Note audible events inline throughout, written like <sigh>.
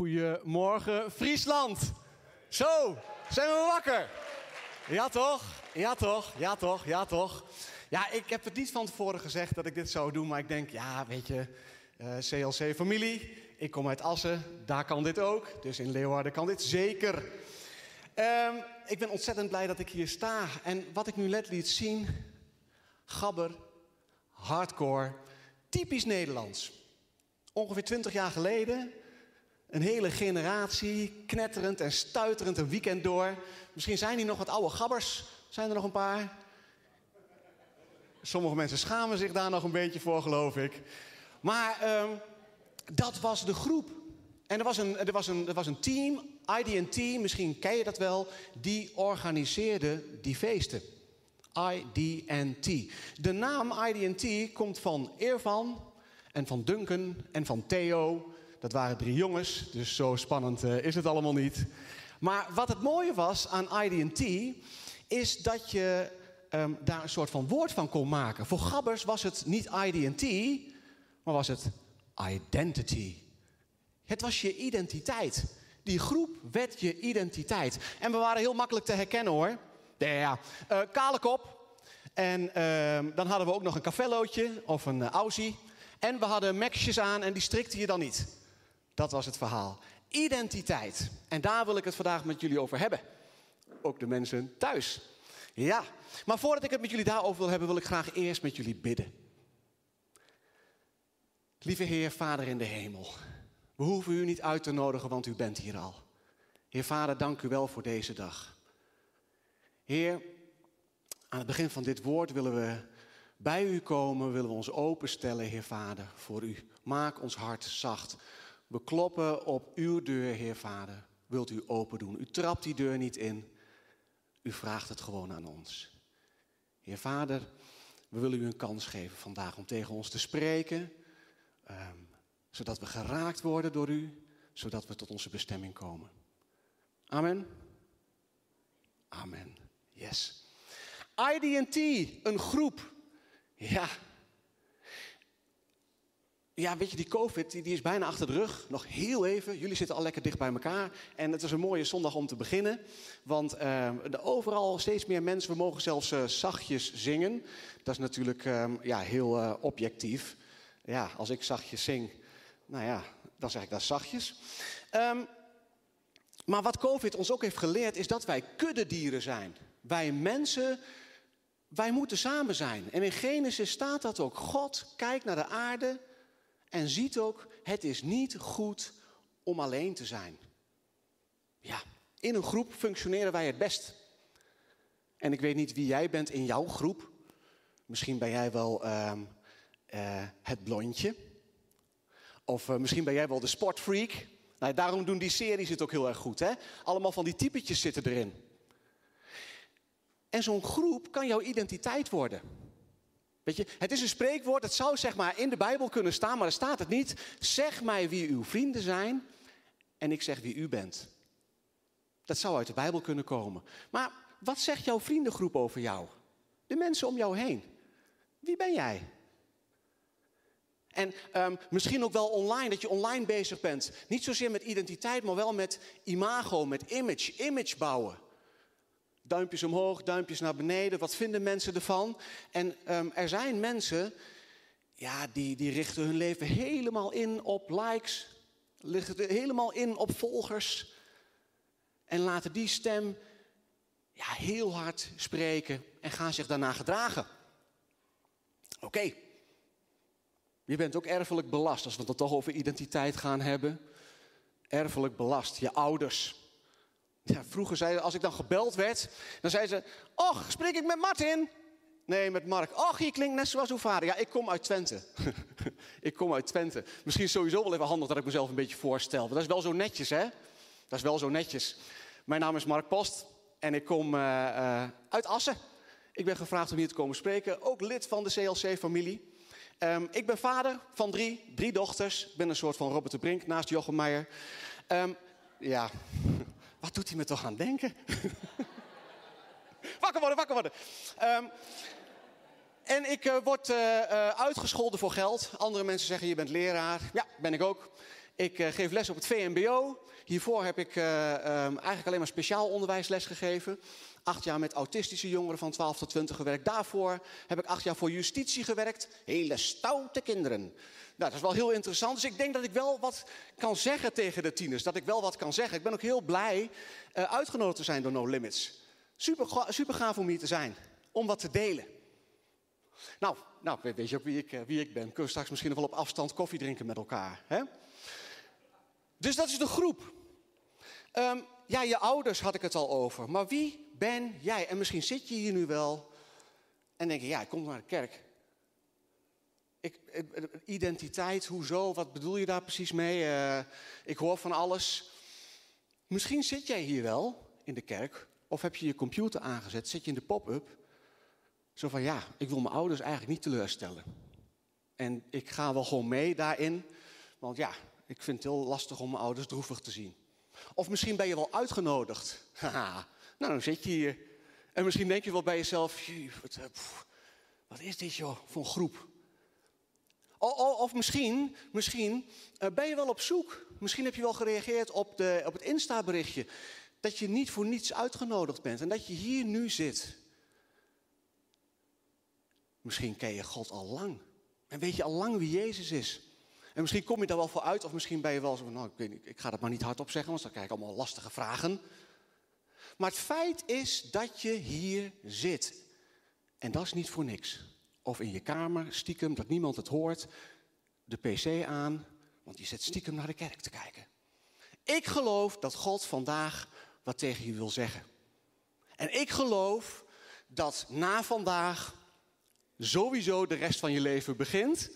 Goedemorgen, Friesland. Zo, zijn we wakker? Ja toch? Ja toch? Ja toch? Ja toch? Ja, ik heb het niet van tevoren gezegd dat ik dit zou doen, maar ik denk, ja, weet je, CLC-familie, ik kom uit Assen, daar kan dit ook. Dus in Leeuwarden kan dit zeker. Ehm, ik ben ontzettend blij dat ik hier sta. En wat ik nu net liet zien, gabber, hardcore, typisch Nederlands. Ongeveer 20 jaar geleden een hele generatie, knetterend en stuiterend een weekend door. Misschien zijn die nog wat oude gabbers. Zijn er nog een paar? Sommige mensen schamen zich daar nog een beetje voor, geloof ik. Maar uh, dat was de groep. En er was een, er was een, er was een team, ID&T, misschien ken je dat wel, die organiseerde die feesten. ID&T. De naam ID&T komt van Irvan en van Duncan en van Theo dat waren drie jongens, dus zo spannend uh, is het allemaal niet. Maar wat het mooie was aan ID&T, is dat je um, daar een soort van woord van kon maken. Voor gabbers was het niet ID&T, maar was het identity. Het was je identiteit. Die groep werd je identiteit. En we waren heel makkelijk te herkennen hoor. Ja. Uh, kale kop. En uh, dan hadden we ook nog een cafellootje of een uh, Aussie. En we hadden maxjes aan en die strikte je dan niet. Dat was het verhaal. Identiteit. En daar wil ik het vandaag met jullie over hebben. Ook de mensen thuis. Ja, maar voordat ik het met jullie daarover wil hebben, wil ik graag eerst met jullie bidden. Lieve Heer, Vader in de hemel. We hoeven u niet uit te nodigen, want u bent hier al. Heer Vader, dank u wel voor deze dag. Heer, aan het begin van dit woord willen we bij u komen, willen we ons openstellen, Heer Vader, voor u. Maak ons hart zacht. We kloppen op uw deur, Heer Vader. Wilt u open doen? U trapt die deur niet in. U vraagt het gewoon aan ons. Heer Vader, we willen u een kans geven vandaag om tegen ons te spreken. Um, zodat we geraakt worden door u. Zodat we tot onze bestemming komen. Amen. Amen. Yes. ID&T, een groep. Ja, ja, weet je, die COVID die, die, is bijna achter de rug. Nog heel even. Jullie zitten al lekker dicht bij elkaar. En het is een mooie zondag om te beginnen. Want uh, overal steeds meer mensen. We mogen zelfs uh, zachtjes zingen. Dat is natuurlijk uh, ja, heel uh, objectief. Ja, als ik zachtjes zing, nou ja, dan zeg ik dat zachtjes. Um, maar wat COVID ons ook heeft geleerd, is dat wij kuddedieren zijn. Wij mensen, wij moeten samen zijn. En in Genesis staat dat ook. God kijkt naar de aarde en ziet ook, het is niet goed om alleen te zijn. Ja, in een groep functioneren wij het best. En ik weet niet wie jij bent in jouw groep. Misschien ben jij wel uh, uh, het blondje. Of uh, misschien ben jij wel de sportfreak. Nou, daarom doen die series het ook heel erg goed. Hè? Allemaal van die typetjes zitten erin. En zo'n groep kan jouw identiteit worden. Weet je, het is een spreekwoord, het zou zeg maar in de Bijbel kunnen staan, maar er staat het niet. Zeg mij wie uw vrienden zijn en ik zeg wie u bent. Dat zou uit de Bijbel kunnen komen. Maar wat zegt jouw vriendengroep over jou? De mensen om jou heen. Wie ben jij? En um, misschien ook wel online, dat je online bezig bent. Niet zozeer met identiteit, maar wel met imago, met image, image bouwen. Duimpjes omhoog, duimpjes naar beneden. Wat vinden mensen ervan? En um, er zijn mensen, ja, die, die richten hun leven helemaal in op likes. Richten helemaal in op volgers. En laten die stem ja, heel hard spreken en gaan zich daarna gedragen. Oké. Je bent ook erfelijk belast, als we het toch over identiteit gaan hebben. Erfelijk belast, je ouders. Ja, vroeger zeiden als ik dan gebeld werd, dan zeiden ze: Och, spreek ik met Martin? Nee, met Mark. Och, je klinkt net zoals uw vader. Ja, ik kom uit Twente. <laughs> ik kom uit Twente. Misschien is sowieso wel even handig dat ik mezelf een beetje voorstel. Maar dat is wel zo netjes, hè? Dat is wel zo netjes. Mijn naam is Mark Post en ik kom uh, uh, uit Assen. Ik ben gevraagd om hier te komen spreken. Ook lid van de CLC-familie. Um, ik ben vader van drie, drie dochters. Ik ben een soort van Robert de Brink naast Jochem Meijer. Um, ja, <laughs> wat doet hij me toch aan denken? <laughs> wakker worden, wakker worden. Um, en ik uh, word uh, uh, uitgescholden voor geld. Andere mensen zeggen, je bent leraar. Ja, ben ik ook. Ik uh, geef les op het VMBO. Hiervoor heb ik um, eigenlijk alleen maar speciaal onderwijsles gegeven. Acht jaar met autistische jongeren van 12 tot 20 gewerkt. Daarvoor heb ik acht jaar voor justitie gewerkt. Hele stoute kinderen. Nou, dat is wel heel interessant. Dus ik denk dat ik wel wat kan zeggen tegen de tieners. Dat ik wel wat kan zeggen. Ik ben ook heel blij uh, uitgenodigd te zijn door No Limits. Super, super gaaf om hier te zijn. Om wat te delen. Nou, nou weet je ook wie ik, wie ik ben. Kunnen we straks misschien wel op afstand koffie drinken met elkaar. Hè? Dus dat is de groep. Um, ja, je ouders had ik het al over. Maar wie ben jij? En misschien zit je hier nu wel en denk je, ja, ik kom naar de kerk. Ik, identiteit, hoezo, wat bedoel je daar precies mee? Uh, ik hoor van alles. Misschien zit jij hier wel in de kerk, of heb je je computer aangezet, zit je in de pop-up. Zo van, ja, ik wil mijn ouders eigenlijk niet teleurstellen. En ik ga wel gewoon mee daarin, want ja, ik vind het heel lastig om mijn ouders droevig te zien. Of misschien ben je wel uitgenodigd. <laughs> Haha, nou, dan zit je hier. En misschien denk je wel bij jezelf: wat, eh, wat is dit joh, voor een groep? Of misschien, misschien eh, ben je wel op zoek. Misschien heb je wel gereageerd op, de, op het Insta-berichtje. Dat je niet voor niets uitgenodigd bent en dat je hier nu zit. Misschien ken je God al lang. En weet je al lang wie Jezus is. En misschien kom je daar wel voor uit, of misschien ben je wel zo van, nou, ik, weet niet, ik ga dat maar niet hardop zeggen, want dan krijg ik allemaal lastige vragen. Maar het feit is dat je hier zit. En dat is niet voor niks. Of in je kamer, stiekem, dat niemand het hoort, de pc aan, want je zit stiekem naar de kerk te kijken. Ik geloof dat God vandaag wat tegen je wil zeggen. En ik geloof dat na vandaag sowieso de rest van je leven begint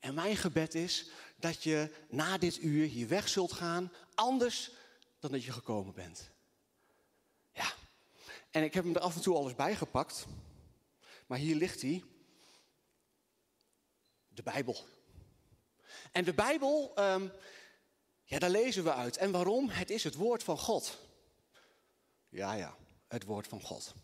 en mijn gebed is dat je na dit uur hier weg zult gaan, anders dan dat je gekomen bent. Ja, en ik heb hem er af en toe alles bijgepakt, maar hier ligt hij. De Bijbel. En de Bijbel, um, ja, daar lezen we uit. En waarom? Het is het woord van God. Ja, ja, het woord van God.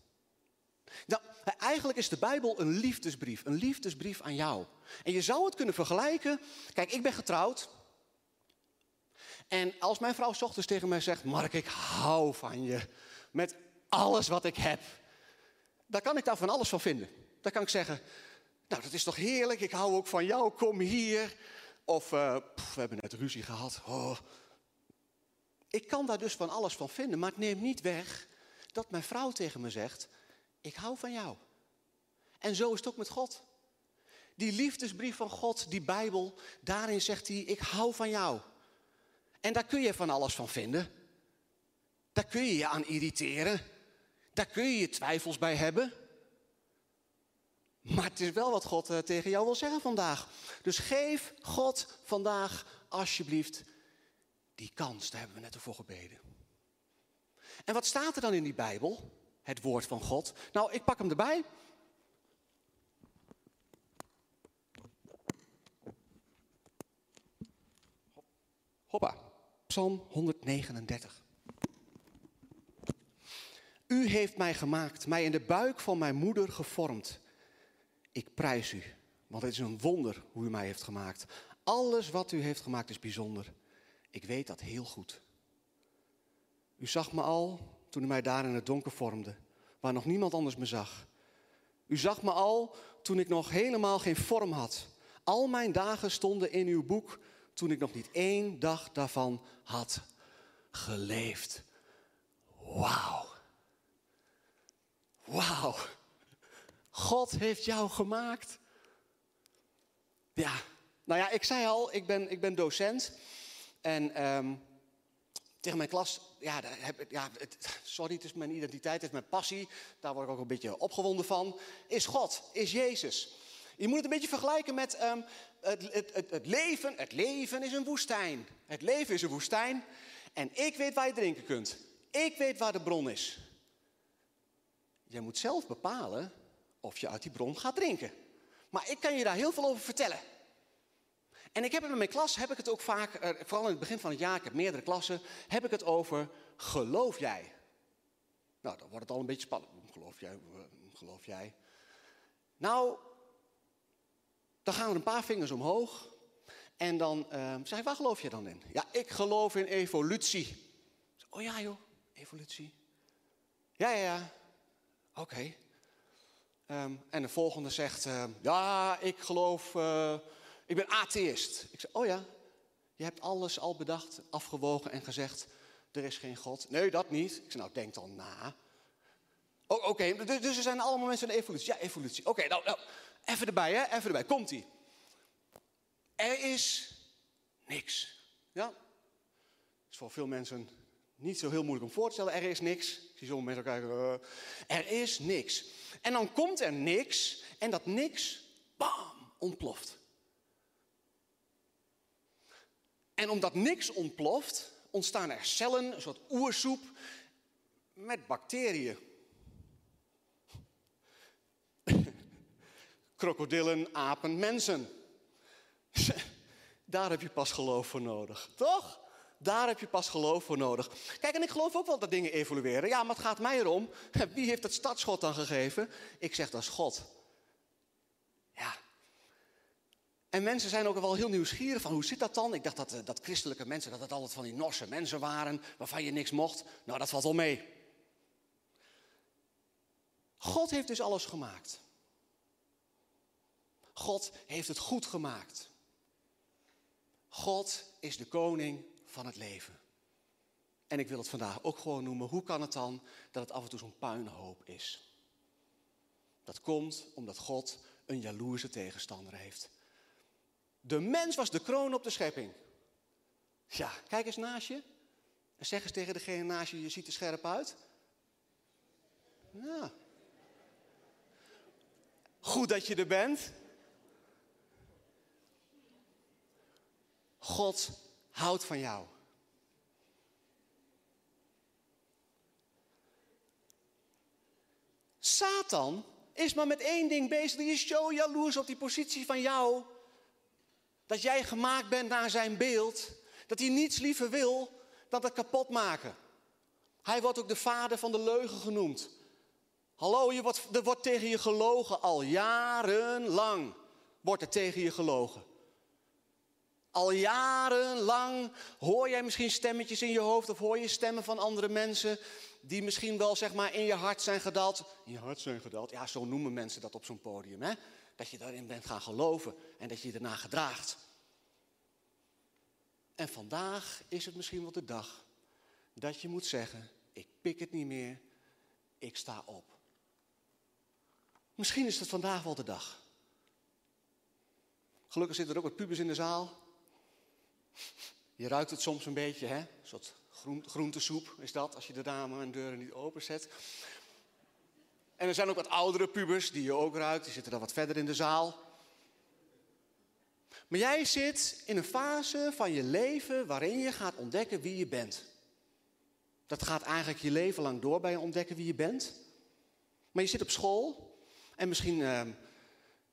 Nou, eigenlijk is de Bijbel een liefdesbrief, een liefdesbrief aan jou. En je zou het kunnen vergelijken. Kijk, ik ben getrouwd. En als mijn vrouw ochtends tegen mij zegt: Mark, ik hou van je. Met alles wat ik heb. Dan kan ik daar van alles van vinden. Dan kan ik zeggen: Nou, dat is toch heerlijk. Ik hou ook van jou. Kom hier. Of pff, we hebben net ruzie gehad. Oh. Ik kan daar dus van alles van vinden. Maar het neemt niet weg dat mijn vrouw tegen me zegt: Ik hou van jou. En zo is het ook met God. Die liefdesbrief van God, die Bijbel, daarin zegt hij, ik hou van jou. En daar kun je van alles van vinden. Daar kun je je aan irriteren. Daar kun je je twijfels bij hebben. Maar het is wel wat God eh, tegen jou wil zeggen vandaag. Dus geef God vandaag alsjeblieft die kans. Daar hebben we net ervoor gebeden. En wat staat er dan in die Bijbel? Het woord van God. Nou, ik pak hem erbij. Hoppa, Psalm 139. U heeft mij gemaakt, mij in de buik van mijn moeder gevormd. Ik prijs u, want het is een wonder hoe u mij heeft gemaakt. Alles wat u heeft gemaakt is bijzonder. Ik weet dat heel goed. U zag me al toen u mij daar in het donker vormde, waar nog niemand anders me zag. U zag me al toen ik nog helemaal geen vorm had. Al mijn dagen stonden in uw boek toen ik nog niet één dag daarvan had geleefd. Wauw. Wauw. God heeft jou gemaakt. Ja, nou ja, ik zei al, ik ben, ik ben docent. En um, tegen mijn klas, ja, heb, ja het, sorry, het is mijn identiteit, het is mijn passie. Daar word ik ook een beetje opgewonden van. Is God, is Jezus. Je moet het een beetje vergelijken met het, het, het, het, leven. Het leven is een woestijn. Het leven is een woestijn. En ik weet waar je drinken kunt. Ik weet waar de bron is. Jij moet zelf bepalen of je uit die bron gaat drinken. Maar ik kan je daar heel veel over vertellen. En ik heb het met mijn klas, heb ik het ook vaak, vooral in het begin van het jaar, ik heb meerdere klassen, heb ik het over geloof jij? Nou, dan wordt het al een beetje spannend. Geloof jij? Geloof jij? Nou, dan gaan er een paar vingers omhoog. En dan uh, zeg ik, waar geloof je dan in? Ja, ik geloof in evolutie. Oh ja joh, evolutie. Ja, ja, ja. Oké. Ehm, en de volgende zegt, uh, ja, ik geloof, uh, ik ben atheïst. Ik zeg, oh ja, je hebt alles al bedacht, afgewogen en gezegd, er is geen God. Nee, dat niet. Ik zeg, nou, denk dan na. Oh, Oké, dus, er zijn allemaal mensen in evolutie. Ja, evolutie. Oké, nou, nou, even erbij, hè, even erbij. Komt-ie. Er is niks. Ja, is voor veel mensen niet zo heel moeilijk om voor te stellen. Er is niks. Ik zie sommige mensen kijken. Uh, er is niks. En dan komt er niks. En dat niks, bam, ontploft. En omdat niks ontploft, ontstaan er cellen, een soort oersoep, met bacteriën. <laughs> Krokodillen, apen, mensen. <laughs> Daar heb je pas geloof voor nodig, toch? Daar heb je pas geloof voor nodig. Kijk, en ik geloof ook wel dat dingen evolueren. Ja, maar het gaat mij erom, <laughs> wie heeft het startschot dan gegeven? Ik zeg, dat is God. Ja. En mensen zijn ook wel heel nieuwsgierig van, hoe zit dat dan? Ik dacht dat, eh, dat christelijke mensen, dat het altijd van die Norse mensen waren, waarvan je niks mocht. Nou, dat valt wel mee. God heeft dus alles gemaakt. God heeft het goed gemaakt. God is de koning van het leven. En ik wil het vandaag ook gewoon noemen. Hoe kan het dan dat het af en toe zo'n puinhoop is? Dat komt omdat God een jaloerse tegenstander heeft. De mens was de kroon op de schepping. Ja, kijk eens naast je. En zeg eens tegen degene naast je, je ziet er scherp uit. Ja. Goed dat je er bent. God houdt van jou. Satan is maar met één ding bezig. Die is zo jaloers op die positie van jou. Dat jij gemaakt bent naar zijn beeld. Dat hij niets liever wil dan het kapot maken. Hij wordt ook de vader van de leugen genoemd. Hallo, je wordt, er wordt tegen je gelogen. Al jarenlang wordt er tegen je gelogen. Al jarenlang hoor jij misschien stemmetjes in je hoofd of hoor je stemmen van andere mensen die misschien wel zeg maar in je hart zijn gedaald. In je hart zijn gedaald, ja zo noemen mensen dat op zo'n podium. Hè? Dat je daarin bent gaan geloven en dat je je erna gedraagt. En vandaag is het misschien wel de dag dat je moet zeggen, ik pik het niet meer, ik sta op. Misschien is het vandaag wel de dag. Gelukkig zitten er ook wat pubers in de zaal. Je ruikt het soms een beetje, hè? Een soort groentesoep is dat, als je de ramen en deuren niet openzet. En er zijn ook wat oudere pubers die je ook ruikt, die zitten dan wat verder in de zaal. Maar jij zit in een fase van je leven waarin je gaat ontdekken wie je bent. Dat gaat eigenlijk je leven lang door bij je ontdekken wie je bent. Maar je zit op school en misschien uh,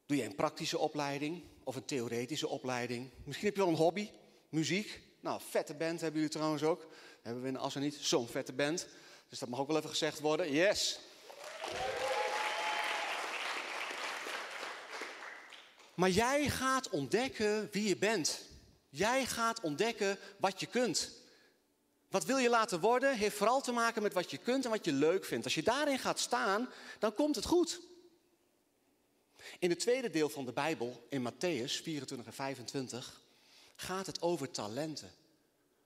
doe je een praktische opleiding of een theoretische opleiding. Misschien heb je wel een hobby, muziek. Nou, vette band hebben jullie trouwens ook. Hebben we in Assen niet zo'n vette band. Dus dat mag ook wel even gezegd worden. Yes. Maar jij gaat ontdekken wie je bent. Jij gaat ontdekken wat je kunt. Wat wil je laten worden, heeft vooral te maken met wat je kunt en wat je leuk vindt. Als je daarin gaat staan, dan komt het goed. In het tweede deel van de Bijbel, in Matthäus 24 en 25, gaat het over talenten.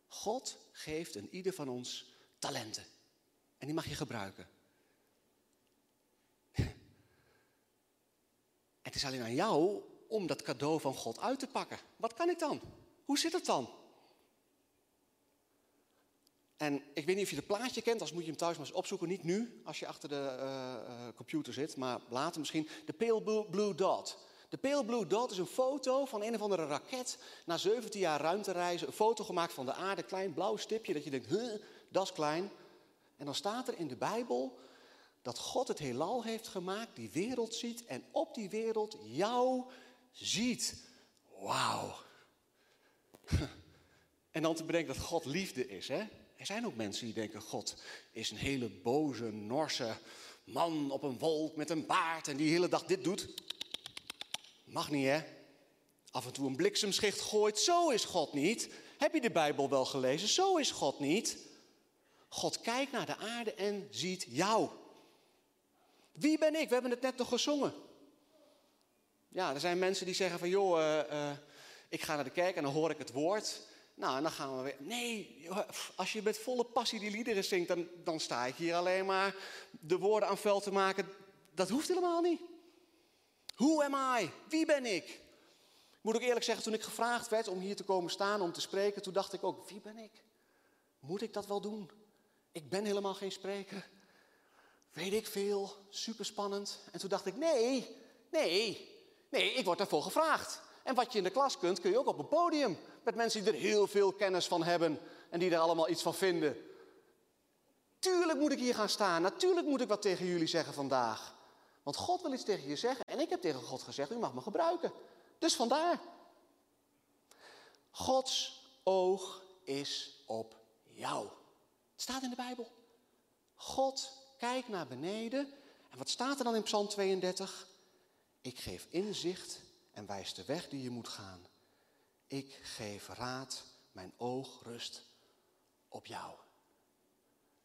God geeft een ieder van ons talenten. En die mag je gebruiken. <laughs> Het is alleen aan jou om dat cadeau van God uit te pakken. Wat kan ik dan? Hoe zit het dan? En ik weet niet of je het plaatje kent, als moet je hem thuis maar eens opzoeken. Niet nu, als je achter de uh, uh, computer zit, maar later misschien. De Pale Blue Dot. De Pale Blue Dot is een foto van een of andere raket na 17 jaar ruimtereizen. Een foto gemaakt van de aarde, klein blauw stipje, dat je denkt, huh, dat is klein. En dan staat er in de Bijbel dat God het heelal heeft gemaakt, die wereld ziet en op die wereld jou ziet. Wauw. <laughs> En dan te bedenken dat God liefde is, hè? Er zijn ook mensen die denken, God is een hele boze, norse man op een wolk met een baard en die de hele dag dit doet. Mag niet, hè? af en toe een bliksemschicht gooit. Zo is God niet. Heb je de Bijbel wel gelezen? Zo is God niet. God kijkt naar de aarde en ziet jou. Wie ben ik? We hebben het net nog gezongen. Ja, er zijn mensen die zeggen van joh, uh, uh, ik ga naar de kerk en dan hoor ik het woord. Nou, en dan gaan we weer. Nee, als je met volle passie die liederen zingt, dan, dan sta ik hier alleen maar de woorden aan vuil te maken. Dat hoeft helemaal niet. Who am I? Wie ben ik? Ik moet ook eerlijk zeggen, toen ik gevraagd werd om hier te komen staan, om te spreken, toen dacht ik ook, wie ben ik? Moet ik dat wel doen? Ik ben helemaal geen spreker. Weet ik veel, super spannend. En toen dacht ik, nee, nee, nee, ik word daarvoor gevraagd. En wat je in de klas kunt, kun je ook op een podium. Met mensen die er heel veel kennis van hebben en die er allemaal iets van vinden. Tuurlijk moet ik hier gaan staan. Natuurlijk moet ik wat tegen jullie zeggen vandaag. Want God wil iets tegen je zeggen. En ik heb tegen God gezegd, u mag me gebruiken. Dus vandaar. Gods oog is op jou. Het staat in de Bijbel. God kijkt naar beneden. En wat staat er dan in Psalm 32? Ik geef inzicht en wijs de weg die je moet gaan. Ik geef raad, mijn oog rust op jou.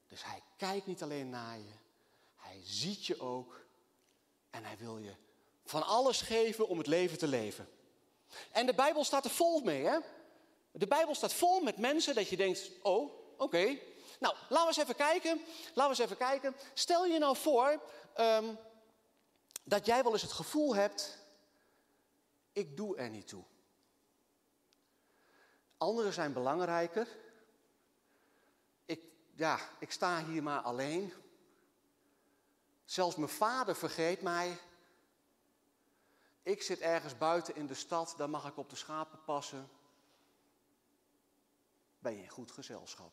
Dus hij kijkt niet alleen naar je, hij ziet je ook en hij wil je van alles geven om het leven te leven. En de Bijbel staat er vol mee, hè? De Bijbel staat vol met mensen dat je denkt, oh, oké. Nou, laten we eens even kijken. Laten we eens even kijken. Stel je nou voor ehm, dat jij wel eens het gevoel hebt, ik doe er niet toe. Anderen zijn belangrijker. Ik, ja, ik sta hier maar alleen. Zelfs mijn vader vergeet mij. Ik zit ergens buiten in de stad, daar mag ik op de schapen passen. Ben je in goed gezelschap.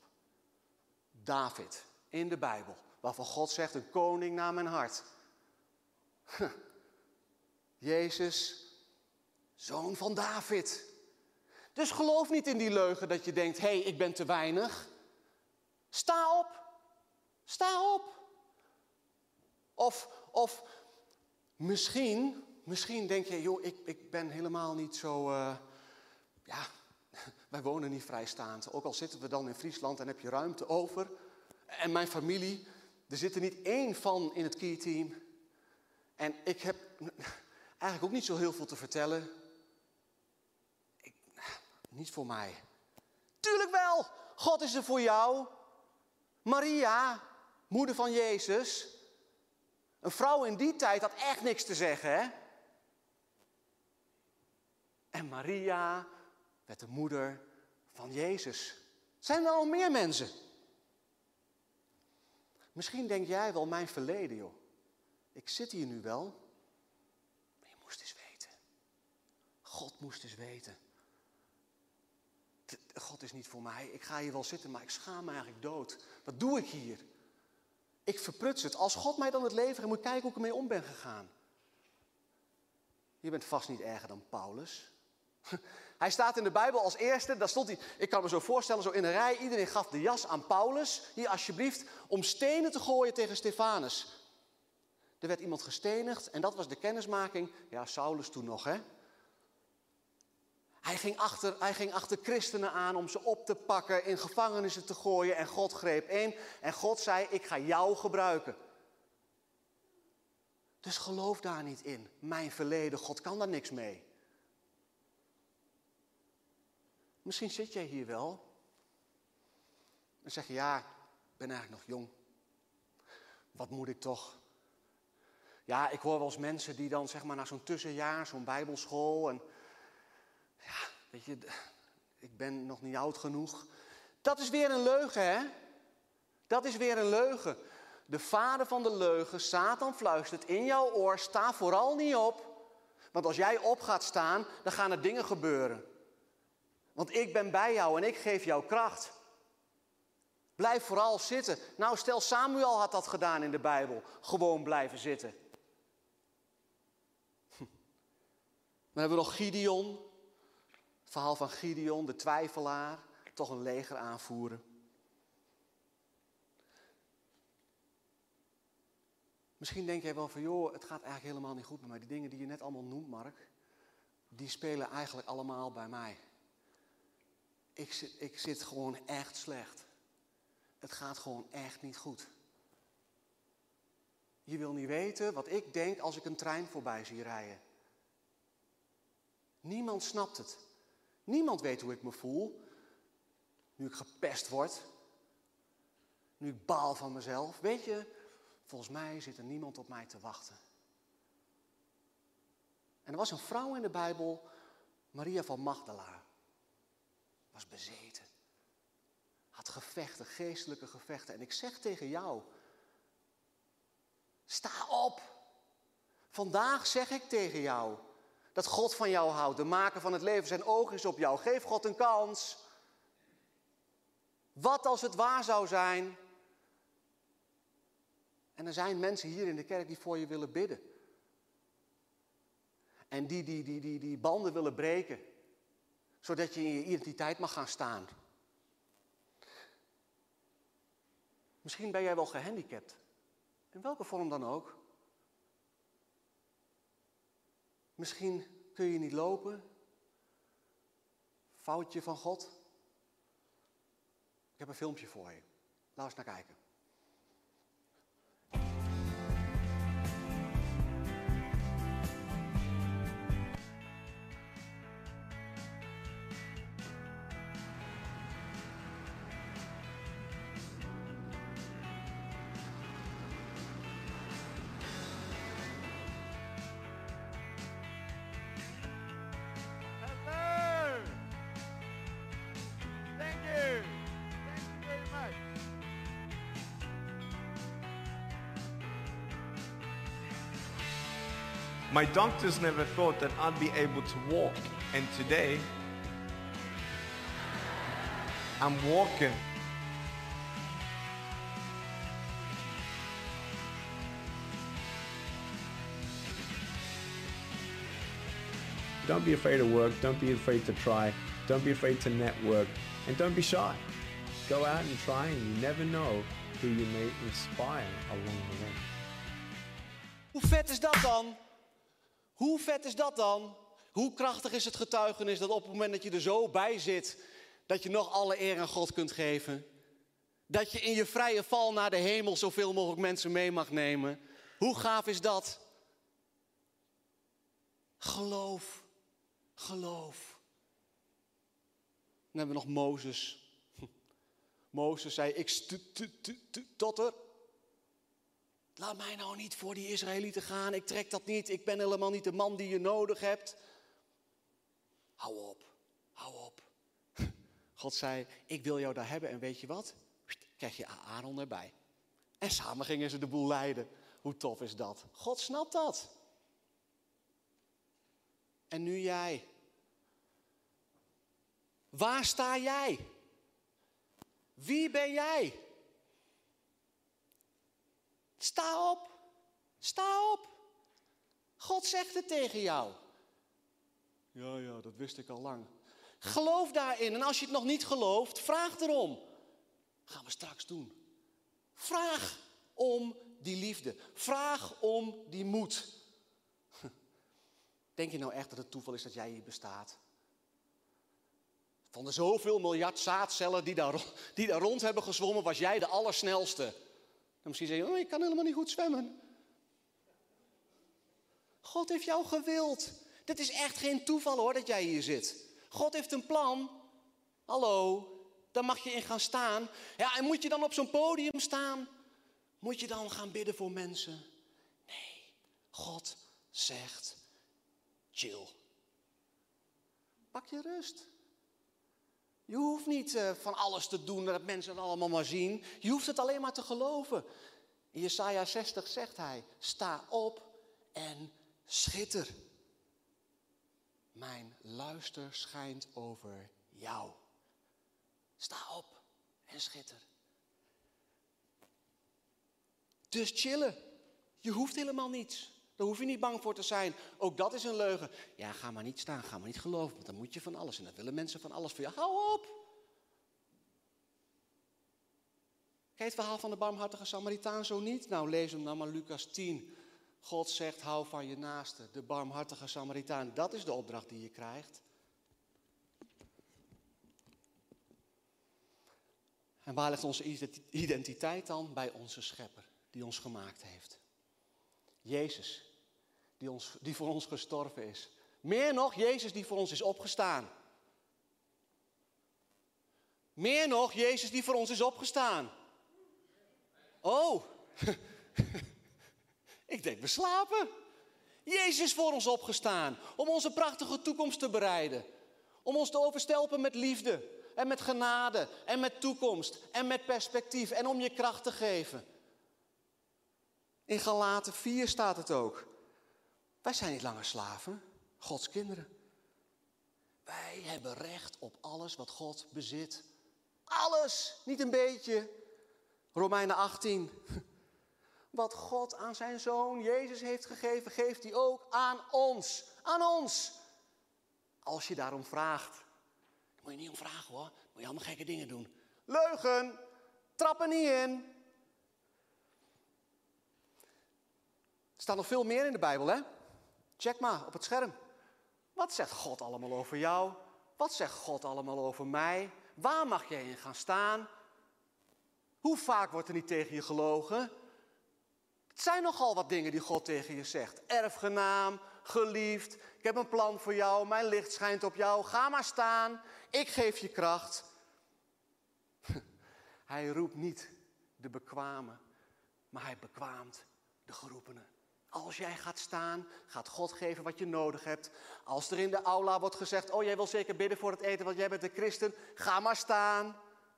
David in de Bijbel, waarvan God zegt: een koning naar mijn hart. Jezus, zoon van David. Dus geloof niet in die leugen dat je denkt: hé, hey, ik ben te weinig. Sta op. Sta op. Of, of misschien, misschien denk je, joh, ik, ik ben helemaal niet zo, uh, ja, <laughs> wij wonen niet vrijstaand. Ook al zitten we dan in Friesland en heb je ruimte over. En mijn familie, er zit er niet één van in het key team. En ik heb <laughs> eigenlijk ook niet zo heel veel te vertellen. Ik, <sighs> niet voor mij. Tuurlijk wel, God is er voor jou. Maria, moeder van Jezus, een vrouw in die tijd had echt niks te zeggen, hè? En Maria werd de moeder van Jezus. Zijn er al meer mensen? Misschien denk jij wel mijn verleden, joh. Ik zit hier nu wel. Maar je moest eens weten. God moest eens weten. God is niet voor mij. Ik ga hier wel zitten, maar ik schaam me eigenlijk dood. Wat doe ik hier? Ik verpruts het. Als God mij dan het leven moet kijken hoe ik ermee om ben gegaan. Je bent vast niet erger dan Paulus. <laughs> Hij staat in de Bijbel als eerste, daar stond hij, ik kan me zo voorstellen, zo in een rij. Iedereen gaf de jas aan Paulus, hier alsjeblieft, om stenen te gooien tegen Stefanus. Er werd iemand gestenigd en dat was de kennismaking. Ja, Saulus toen nog, hè. Hij ging, achter, hij ging achter christenen aan om ze op te pakken, in gevangenissen te gooien. En God greep in. En God zei: Ik ga jou gebruiken. Dus geloof daar niet in. Mijn verleden, God kan daar niks mee. Misschien zit jij hier wel. En zeg je: Ja, ik ben eigenlijk nog jong. Wat moet ik toch? Ja, ik hoor wel eens mensen die dan zeg maar na zo'n tussenjaar, zo'n bijbelschool en ja, weet je, ik ben nog niet oud genoeg. Dat is weer een leugen, hè? Dat is weer een leugen. De vader van de leugen, Satan fluistert in jouw oor, sta vooral niet op. Want als jij op gaat staan, dan gaan er dingen gebeuren. Want ik ben bij jou en ik geef jou kracht. Blijf vooral zitten. Nou, stel Samuel had dat gedaan in de Bijbel. Gewoon blijven zitten. <laughs> Dan hebben we nog Gideon verhaal van Gideon, de twijfelaar, toch een leger aanvoeren. Misschien denk jij wel van, joh, het gaat eigenlijk helemaal niet goed met mij. Die dingen die je net allemaal noemt, Mark. die spelen eigenlijk allemaal bij mij. Ik zit, ik zit gewoon echt slecht. Het gaat gewoon echt niet goed. Je wil niet weten wat ik denk als ik een trein voorbij zie rijden. Niemand snapt het. Niemand weet hoe ik me voel. Nu ik gepest word. Nu ik baal van mezelf. Weet je, volgens mij zit er niemand op mij te wachten. En er was een vrouw in de Bijbel, Maria van Magdala. Was bezeten. Had gevechten, geestelijke gevechten. En ik zeg tegen jou, sta op. Vandaag zeg ik tegen jou dat God van jou houdt. De maker van het leven, zijn oog is op jou. Geef God een kans. Wat als het waar zou zijn? En er zijn mensen hier in de kerk die voor je willen bidden. En die die, die, die, die banden willen breken. Zodat je in je identiteit mag gaan staan. Misschien ben jij wel gehandicapt. In welke vorm dan ook. Misschien kun je niet lopen. Foutje van God. Ik heb een filmpje voor je. Laat eens naar kijken. My doctors never thought that I'd be able to walk, and today I'm walking. Don't be afraid to work. Don't be afraid to try. Don't be afraid to network. And don't be shy. Go out and try, and you never know who you may inspire along the way. Hoe vet is dat dan? Hoe vet is dat dan? Hoe krachtig is het getuigenis dat op het moment dat je er zo bij zit, dat je nog alle eer aan God kunt geven? Dat je in je vrije val naar de hemel zoveel mogelijk mensen mee mag nemen? Hoe gaaf is dat? Geloof, geloof. Dan hebben we nog Mozes. <laughs> Mozes zei, ik tu- totter. Laat mij nou niet voor die Israëlieten gaan. Ik trek dat niet. Ik ben helemaal niet de man die je nodig hebt. Hou op. Hou op. <laughs> God zei, ik wil jou daar hebben. En weet je wat? Krijg je Aaron erbij. En samen gingen ze de boel leiden. Hoe tof is dat? God snapt dat. En nu jij. Waar sta jij? Wie ben jij? Sta op. Sta op. God zegt het tegen jou. Ja, ja, dat wist ik al lang. Geloof daarin. En als je het nog niet gelooft, vraag erom. Gaan we straks doen. Vraag om die liefde. Vraag om die moed. <laughs> Denk je nou echt dat het toeval is dat jij hier bestaat? Van de zoveel miljard zaadcellen die daar, die daar rond hebben gezwommen, was jij de allersnelste. En misschien zeg je, oh, ik kan helemaal niet goed zwemmen. God heeft jou gewild. Dit is echt geen toeval hoor dat jij hier zit. God heeft een plan. Hallo, daar mag je in gaan staan. Ja, en moet je dan op zo'n podium staan? Moet je dan gaan bidden voor mensen? Nee, God zegt, chill. Pak je rust. Je hoeft niet eh, van alles te doen dat mensen het allemaal maar zien. Je hoeft het alleen maar te geloven. In Jesaja 60 zegt hij, sta op en schitter. Mijn luister schijnt over jou. Sta op en schitter. Dus chillen. Je hoeft helemaal niets. Daar hoef je niet bang voor te zijn. Ook dat is een leugen. Ja, ga maar niet staan, ga maar niet geloven, want dan moet je van alles. En dan willen mensen van alles voor je. Hou op! Kijk het verhaal van de barmhartige Samaritaan zo niet? Nou, lees hem dan maar Lucas 10. God zegt, hou van je naaste, de barmhartige Samaritaan. Dat is de opdracht die je krijgt. En waar ligt onze identiteit dan? Bij onze schepper, die ons gemaakt heeft. Jezus, die, ons, die voor ons gestorven is. Meer nog, Jezus die voor ons is opgestaan. Meer nog, Jezus die voor ons is opgestaan. Oh, <laughs> ik denk we slapen. Jezus is voor ons opgestaan om onze prachtige toekomst te bereiden. Om ons te overstelpen met liefde en met genade en met toekomst en met perspectief en om je kracht te geven. In Galaten 4 staat het ook. Wij zijn niet langer slaven, Gods kinderen. Wij hebben recht op alles wat God bezit. Alles, niet een beetje. Romeinen 18. <laughs> Wat God aan zijn zoon Jezus heeft gegeven, geeft hij ook aan ons. Aan ons. Als je daarom vraagt. Moet je niet om vragen hoor. Moet je allemaal gekke dingen doen. Leugen. Trap er niet in. Staat nog veel meer in de Bijbel, hè? Check maar op het scherm. Wat zegt God allemaal over jou? Wat zegt God allemaal over mij? Waar mag jij in gaan staan? Hoe vaak wordt er niet tegen je gelogen? Het zijn nogal wat dingen die God tegen je zegt. Erfgenaam, geliefd, ik heb een plan voor jou, mijn licht schijnt op jou, ga maar staan, ik geef je kracht. <laughs> Hij roept niet de bekwamen, maar hij bekwaamt de geroepenen. Als jij gaat staan, gaat God geven wat je nodig hebt. Als er in de aula wordt gezegd, oh jij wil zeker bidden voor het eten, want jij bent een christen, ga maar staan.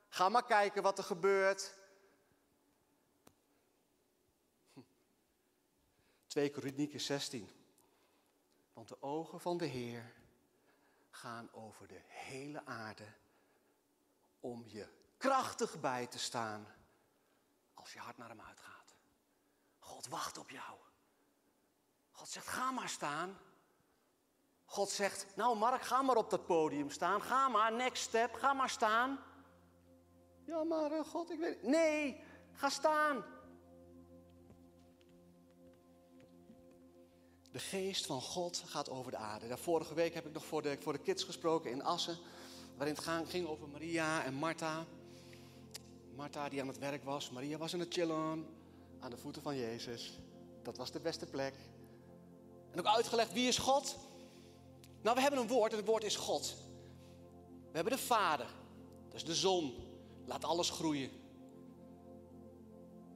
Ga maar kijken wat er gebeurt. 2 Korinthe 16. Want de ogen van de Heer gaan over de hele aarde om je krachtig bij te staan als je hart naar hem uitgaat. God wacht op jou. God zegt, ga maar staan. God zegt, nou Mark, ga maar op dat podium staan. Ga maar, next step, ga maar staan. Ja, maar uh, God, ik weet Nee, ga staan. De geest van God gaat over de aarde. Vorige week heb ik nog voor de, voor de kids gesproken in Assen. Waarin het ging over Maria en Martha. Martha die aan het werk was. Maria was aan het chillen aan de voeten van Jezus. Dat was de beste plek. En ook uitgelegd wie is God. Nou, we hebben een woord en het woord is God. We hebben de Vader. Dat is de zon. Laat alles groeien.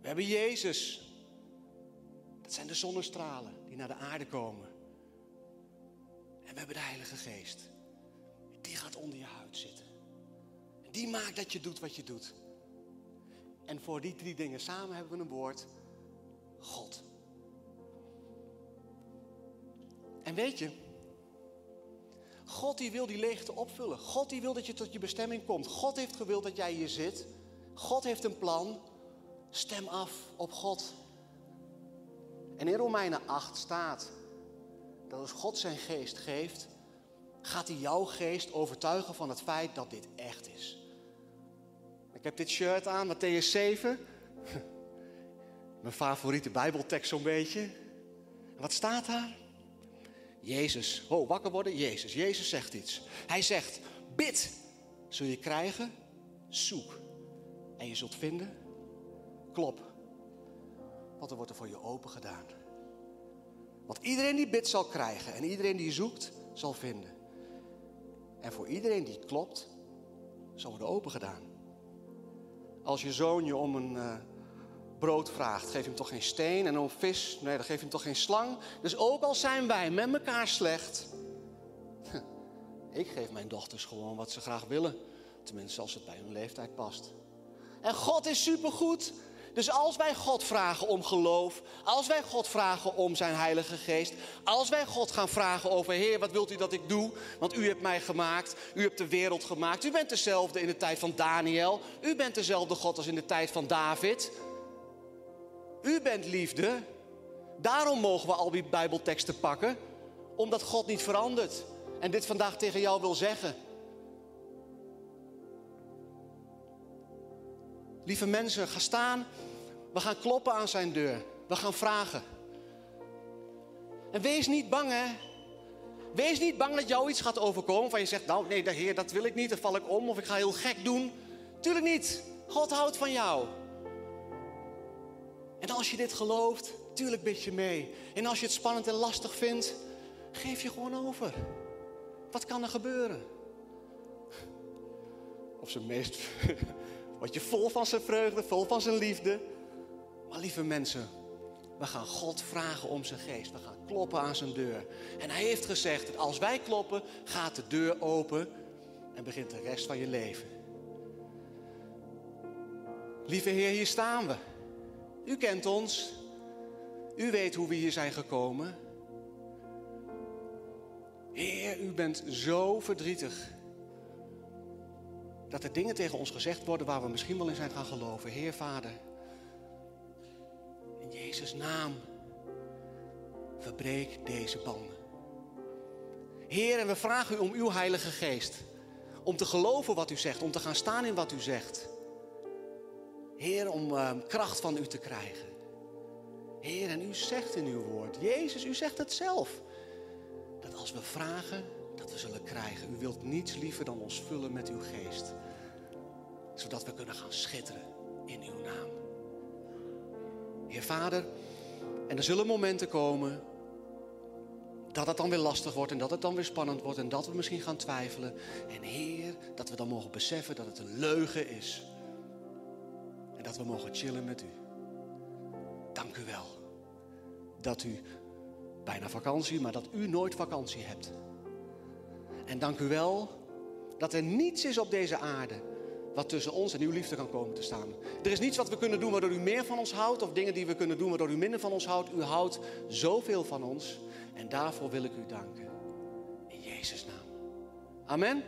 We hebben Jezus. Dat zijn de zonnestralen die naar de aarde komen. En we hebben de Heilige Geest. Die gaat onder je huid zitten. En die maakt dat je doet wat je doet. En voor die drie dingen samen hebben we een woord. En weet je, God die wil die leegte opvullen. God die wil dat je tot je bestemming komt. God heeft gewild dat jij hier zit. God heeft een plan. Stem af op God. En in Romeinen 8 staat dat als God zijn geest geeft, gaat hij jouw geest overtuigen van het feit dat dit echt is. Ik heb dit shirt aan, Matthäus 7. <laughs> Mijn favoriete Bijbeltekst zo'n beetje. En wat staat daar? Jezus, oh, wakker worden, Jezus. Jezus zegt iets. Hij zegt, bid, zul je krijgen, zoek. En je zult vinden, klop. Want er wordt er voor je open gedaan. Want iedereen die bidt zal krijgen en iedereen die zoekt zal vinden. En voor iedereen die klopt, zal worden open gedaan. Als je zoon je om een uh, brood vraagt, geef hem toch geen steen. En om vis, nee, dan geef hem toch geen slang. Dus ook al zijn wij met elkaar slecht, <laughs> ik geef mijn dochters gewoon wat ze graag willen. Tenminste, als het bij hun leeftijd past. En God is supergoed. Dus als wij God vragen om geloof, als wij God vragen om zijn Heilige Geest, als wij God gaan vragen over Heer, wat wilt u dat ik doe? Want u hebt mij gemaakt, u hebt de wereld gemaakt, u bent dezelfde in de tijd van Daniel, u bent dezelfde God als in de tijd van David. U bent liefde. Daarom mogen we al die Bijbelteksten pakken, omdat God niet verandert. En dit vandaag tegen jou wil zeggen. Lieve mensen, ga staan. We gaan kloppen aan zijn deur. We gaan vragen. En wees niet bang, hè. Wees niet bang dat jou iets gaat overkomen. Van je zegt, nou nee, de Heer, dat wil ik niet. Dan val ik om of ik ga heel gek doen. Tuurlijk niet. God houdt van jou. En als je dit gelooft, tuurlijk bid je mee. En als je het spannend en lastig vindt, geef je gewoon over. Wat kan er gebeuren? Op zijn meest <laughs> word je vol van zijn vreugde, vol van zijn liefde. Maar lieve mensen, we gaan God vragen om zijn geest. We gaan kloppen aan zijn deur. En hij heeft gezegd dat als wij kloppen, gaat de deur open en begint de rest van je leven. Lieve Heer, hier staan we. U kent ons. U weet hoe we hier zijn gekomen. Heer, u bent zo verdrietig. Dat er dingen tegen ons gezegd worden waar we misschien wel in zijn gaan geloven. Heer, Vader. In Jezus' naam. Verbreek deze banden. Heer, en we vragen u om uw Heilige Geest. Om te geloven wat u zegt. Om te gaan staan in wat u zegt. Heer, om uh, kracht van u te krijgen. Heer, en u zegt in uw woord, Jezus, u zegt het zelf. Dat als we vragen, dat we zullen krijgen. U wilt niets liever dan ons vullen met uw geest. Zodat we kunnen gaan schitteren in uw naam. Heer Vader, en er zullen momenten komen dat het dan weer lastig wordt en dat het dan weer spannend wordt en dat we misschien gaan twijfelen. En Heer, dat we dan mogen beseffen dat het een leugen is. En dat we mogen chillen met u. Dank u wel. Dat u bijna vakantie, maar dat u nooit vakantie hebt. En dank u wel dat er niets is op deze aarde wat tussen ons en uw liefde kan komen te staan. Er is niets wat we kunnen doen waardoor u meer van ons houdt, of dingen die we kunnen doen waardoor u minder van ons houdt. U houdt zoveel van ons en daarvoor wil ik u danken. In Jezus' naam. Amen.